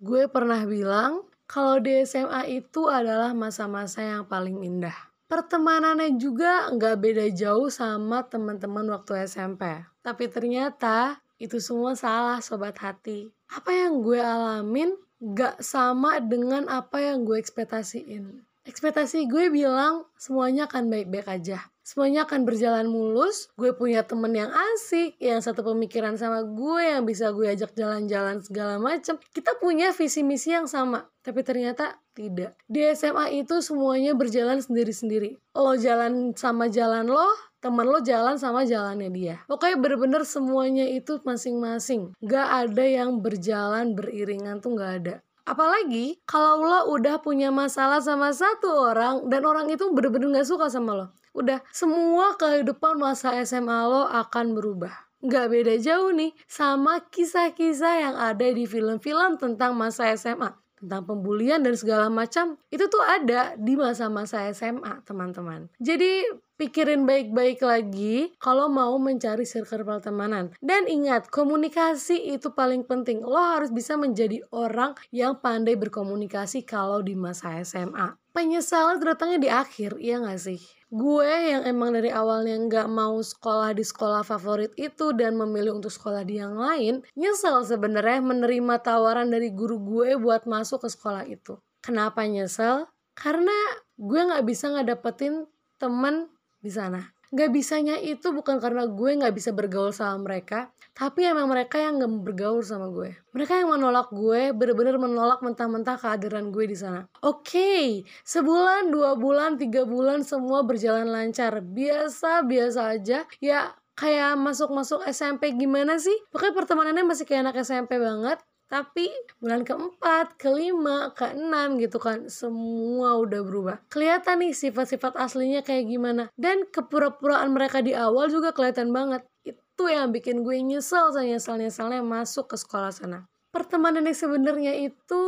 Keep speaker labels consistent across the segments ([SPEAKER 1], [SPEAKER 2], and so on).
[SPEAKER 1] gue pernah bilang kalau di SMA itu adalah masa-masa yang paling indah. Pertemanannya juga nggak beda jauh sama teman-teman waktu SMP. Tapi ternyata itu semua salah sobat hati. Apa yang gue alamin gak sama dengan apa yang gue ekspektasiin. Ekspektasi gue bilang semuanya akan baik-baik aja semuanya akan berjalan mulus. Gue punya temen yang asik, yang satu pemikiran sama gue, yang bisa gue ajak jalan-jalan segala macem. Kita punya visi misi yang sama, tapi ternyata tidak. Di SMA itu semuanya berjalan sendiri-sendiri. Lo jalan sama jalan lo, temen lo jalan sama jalannya dia. Pokoknya bener-bener semuanya itu masing-masing. Gak ada yang berjalan beriringan tuh gak ada. Apalagi kalau lo udah punya masalah sama satu orang dan orang itu bener-bener gak suka sama lo. Udah, semua kehidupan masa SMA lo akan berubah. Gak beda jauh nih sama kisah-kisah yang ada di film-film tentang masa SMA. Tentang pembulian dan segala macam. Itu tuh ada di masa-masa SMA, teman-teman. Jadi, pikirin baik-baik lagi kalau mau mencari circle pertemanan. Dan ingat, komunikasi itu paling penting. Lo harus bisa menjadi orang yang pandai berkomunikasi kalau di masa SMA. Penyesalan terdatangnya di akhir, iya gak sih? Gue yang emang dari awalnya nggak mau sekolah di sekolah favorit itu dan memilih untuk sekolah di yang lain, nyesel sebenarnya menerima tawaran dari guru gue buat masuk ke sekolah itu. Kenapa nyesel? Karena gue nggak bisa ngedapetin temen di sana. Gak bisanya itu bukan karena gue gak bisa bergaul sama mereka, tapi emang mereka yang gak bergaul sama gue. Mereka yang menolak gue, bener-bener menolak mentah-mentah kehadiran gue di sana. Oke, okay, sebulan, dua bulan, tiga bulan semua berjalan lancar. Biasa-biasa aja. Ya kayak masuk-masuk SMP gimana sih? Pokoknya pertemanannya masih kayak anak SMP banget tapi bulan keempat, kelima, keenam gitu kan semua udah berubah. Kelihatan nih sifat-sifat aslinya kayak gimana. Dan kepura-puraan mereka di awal juga kelihatan banget. Itu yang bikin gue nyesel nyesel-nyeselnya masuk ke sekolah sana. Pertemanan yang sebenarnya itu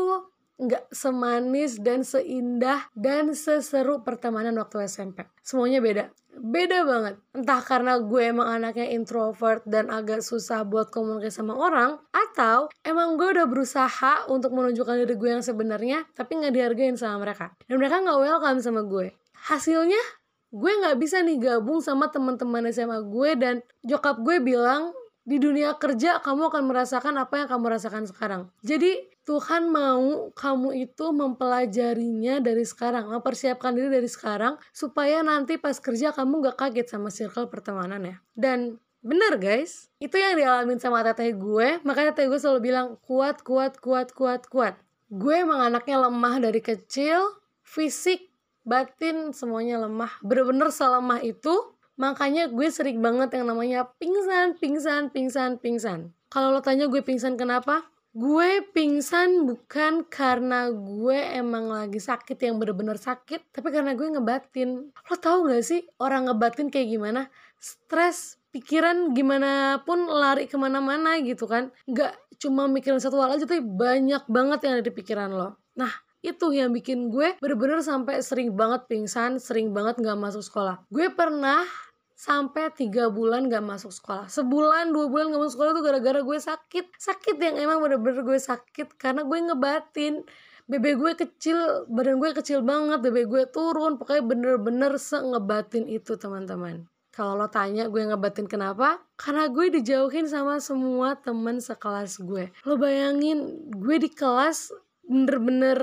[SPEAKER 1] nggak semanis dan seindah dan seseru pertemanan waktu SMP. Semuanya beda. Beda banget. Entah karena gue emang anaknya introvert dan agak susah buat komunikasi sama orang atau emang gue udah berusaha untuk menunjukkan diri gue yang sebenarnya tapi nggak dihargain sama mereka. Dan mereka nggak welcome sama gue. Hasilnya gue nggak bisa nih gabung sama teman-teman SMA gue dan jokap gue bilang di dunia kerja kamu akan merasakan apa yang kamu rasakan sekarang jadi Tuhan mau kamu itu mempelajarinya dari sekarang, mempersiapkan diri dari sekarang supaya nanti pas kerja kamu gak kaget sama circle pertemanan ya. Dan bener guys, itu yang dialamin sama teteh gue, makanya teteh gue selalu bilang kuat, kuat, kuat, kuat, kuat. Gue emang anaknya lemah dari kecil, fisik, batin semuanya lemah. Bener-bener selemah itu, makanya gue sering banget yang namanya pingsan, pingsan, pingsan, pingsan. Kalau lo tanya gue pingsan kenapa? gue pingsan bukan karena gue emang lagi sakit yang bener-bener sakit tapi karena gue ngebatin lo tau gak sih orang ngebatin kayak gimana stres pikiran gimana pun lari ke mana-mana gitu kan Gak cuma mikirin satu hal aja tapi banyak banget yang ada di pikiran lo nah itu yang bikin gue bener-bener sampai sering banget pingsan sering banget gak masuk sekolah. Gue pernah sampai tiga bulan gak masuk sekolah. Sebulan dua bulan gak masuk sekolah tuh gara-gara gue sakit. Sakit yang emang bener-bener gue sakit karena gue ngebatin. Bebe gue kecil badan gue kecil banget bebe gue turun. Pokoknya bener-bener se ngebatin itu teman-teman. Kalau lo tanya gue ngebatin kenapa? Karena gue dijauhin sama semua temen sekelas gue. Lo bayangin gue di kelas bener-bener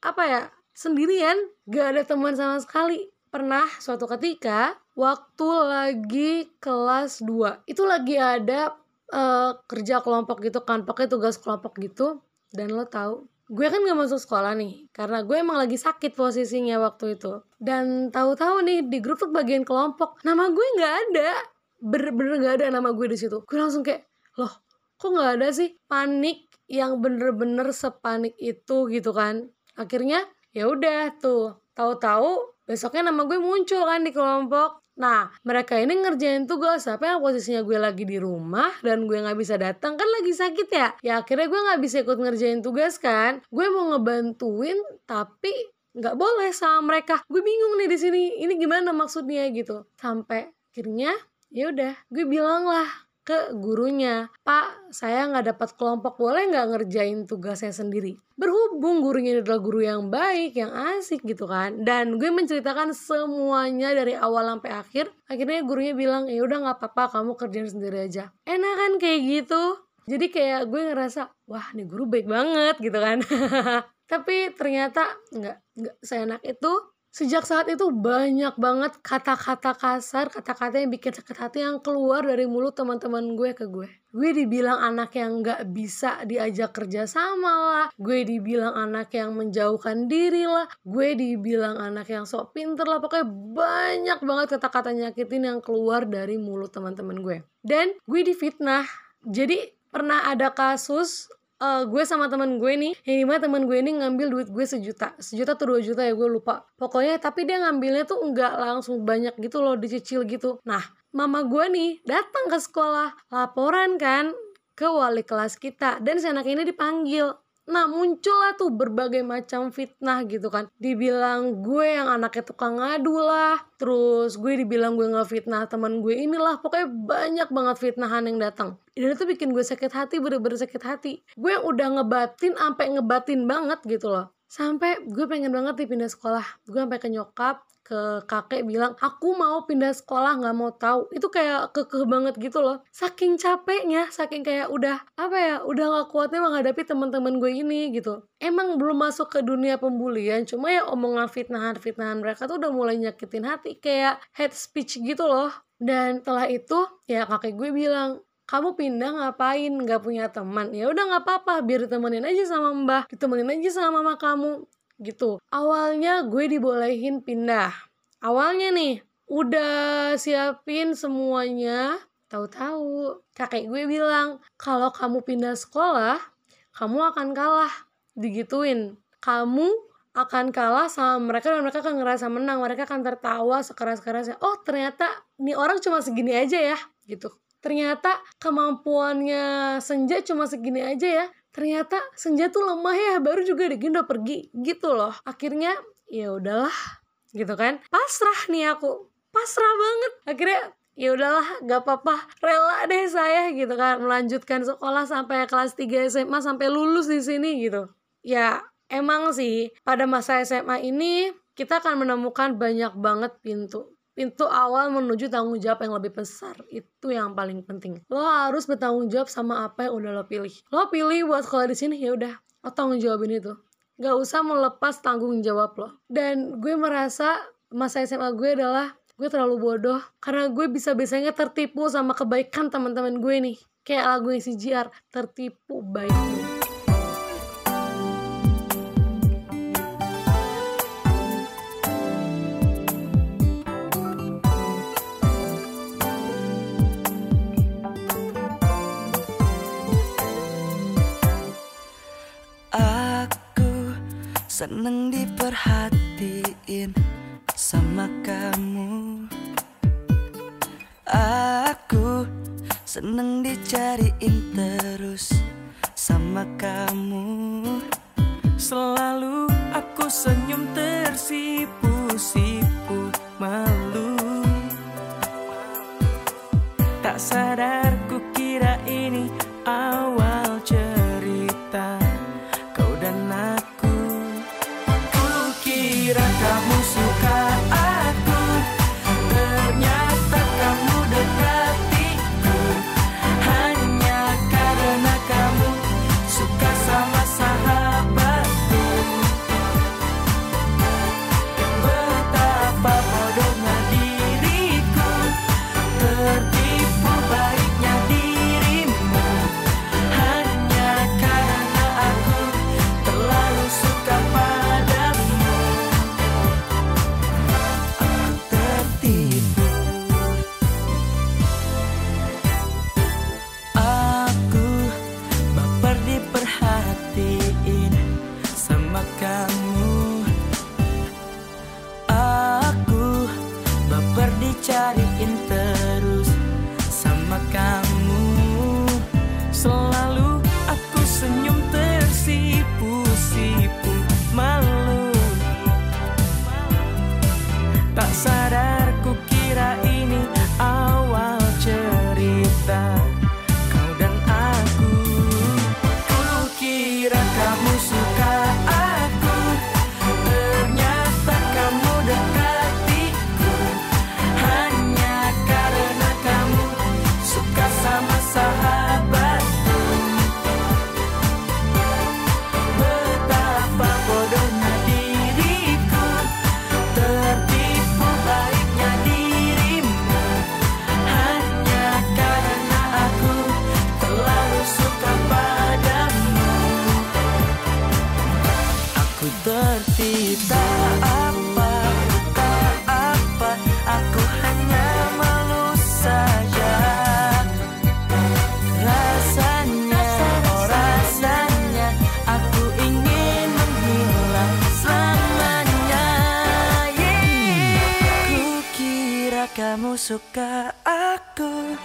[SPEAKER 1] apa ya sendirian gak ada teman sama sekali. Pernah suatu ketika waktu lagi kelas 2 itu lagi ada uh, kerja kelompok gitu kan pakai tugas kelompok gitu. Dan lo tahu gue kan gak masuk sekolah nih karena gue emang lagi sakit posisinya waktu itu. Dan tahu-tahu nih di grup tuh bagian kelompok nama gue nggak ada. Bener-bener gak ada nama gue di situ. Gue langsung kayak loh kok nggak ada sih? Panik yang bener-bener sepanik itu gitu kan akhirnya ya udah tuh tahu-tahu besoknya nama gue muncul kan di kelompok Nah, mereka ini ngerjain tugas apa yang posisinya gue lagi di rumah dan gue nggak bisa datang kan lagi sakit ya. Ya akhirnya gue nggak bisa ikut ngerjain tugas kan. Gue mau ngebantuin tapi nggak boleh sama mereka. Gue bingung nih di sini. Ini gimana maksudnya gitu. Sampai akhirnya ya udah gue bilang lah ke gurunya, Pak, saya nggak dapat kelompok, boleh nggak ngerjain tugas saya sendiri? Berhubung gurunya adalah guru yang baik, yang asik gitu kan. Dan gue menceritakan semuanya dari awal sampai akhir. Akhirnya gurunya bilang, ya udah nggak apa-apa, kamu kerjain sendiri aja. Enak kan kayak gitu? Jadi kayak gue ngerasa, wah nih guru baik banget gitu kan. Tapi ternyata nggak nggak seenak itu Sejak saat itu banyak banget kata-kata kasar, kata-kata yang bikin sakit hati yang keluar dari mulut teman-teman gue ke gue. Gue dibilang anak yang gak bisa diajak kerja sama lah. Gue dibilang anak yang menjauhkan diri lah. Gue dibilang anak yang sok pinter lah. Pokoknya banyak banget kata-kata nyakitin yang keluar dari mulut teman-teman gue. Dan gue difitnah. Jadi pernah ada kasus uh, gue sama temen gue nih yang di mana temen gue ini ngambil duit gue sejuta. Sejuta atau dua juta ya gue lupa. Pokoknya tapi dia ngambilnya tuh nggak langsung banyak gitu loh dicicil gitu. Nah mama gue nih datang ke sekolah laporan kan ke wali kelas kita. Dan si anak ini dipanggil Nah muncullah tuh berbagai macam fitnah gitu kan. Dibilang gue yang anaknya tukang ngadu lah Terus gue dibilang gue ngefitnah teman gue inilah Pokoknya banyak banget fitnahan yang datang. Dan itu bikin gue sakit hati bener-bener sakit hati. Gue yang udah ngebatin sampai ngebatin banget gitu loh Sampai gue pengen banget nih pindah sekolah. Gue sampai ke nyokap ke kakek bilang aku mau pindah sekolah nggak mau tahu. Itu kayak kekeh banget gitu loh. Saking capeknya saking kayak udah apa ya udah nggak kuatnya menghadapi teman-teman gue ini gitu. Emang belum masuk ke dunia pembulian cuma ya omongan fitnahan fitnahan mereka tuh udah mulai nyakitin hati kayak head speech gitu loh. Dan setelah itu ya kakek gue bilang kamu pindah ngapain nggak punya teman ya udah nggak apa-apa biar ditemenin aja sama mbah ditemenin aja sama mama kamu gitu. Awalnya gue dibolehin pindah. Awalnya nih, udah siapin semuanya. Tahu-tahu kakek gue bilang, kalau kamu pindah sekolah, kamu akan kalah. Digituin. Kamu akan kalah sama mereka dan mereka akan ngerasa menang. Mereka akan tertawa sekeras-kerasnya. Oh ternyata nih orang cuma segini aja ya gitu. Ternyata kemampuannya Senja cuma segini aja ya. Ternyata senja tuh lemah ya baru juga udah pergi gitu loh. Akhirnya ya udahlah gitu kan. Pasrah nih aku pasrah banget. Akhirnya ya udahlah gak apa-apa rela deh saya gitu kan. Melanjutkan sekolah sampai kelas 3 SMA sampai lulus di sini gitu. Ya emang sih pada masa SMA ini kita akan menemukan banyak banget pintu pintu awal menuju tanggung jawab yang lebih besar. Itu yang paling penting. Lo harus bertanggung jawab sama apa yang udah lo pilih. Lo pilih buat sekolah di sini ya udah. Lo tanggung jawabin itu. Gak usah melepas tanggung jawab lo. Dan gue merasa masa SMA gue adalah gue terlalu bodoh. Karena gue bisa biasanya tertipu sama kebaikan teman-teman gue nih. Kayak lagu yang CGR tertipu baiknya
[SPEAKER 2] Seneng diperhatiin sama kamu. Aku seneng dicariin terus sama kamu. Selalu aku senyum tersipu-sipu malu. Tak sadar suka aku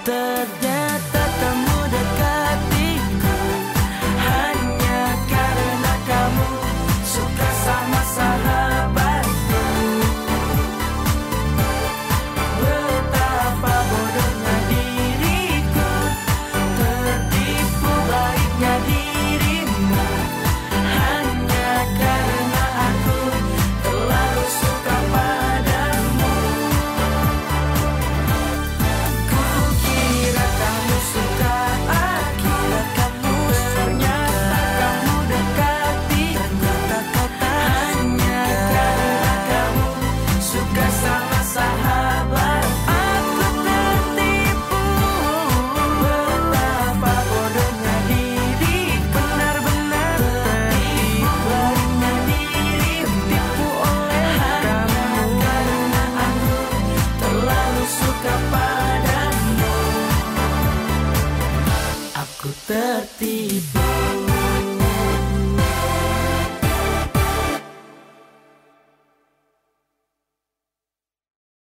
[SPEAKER 2] Ternyata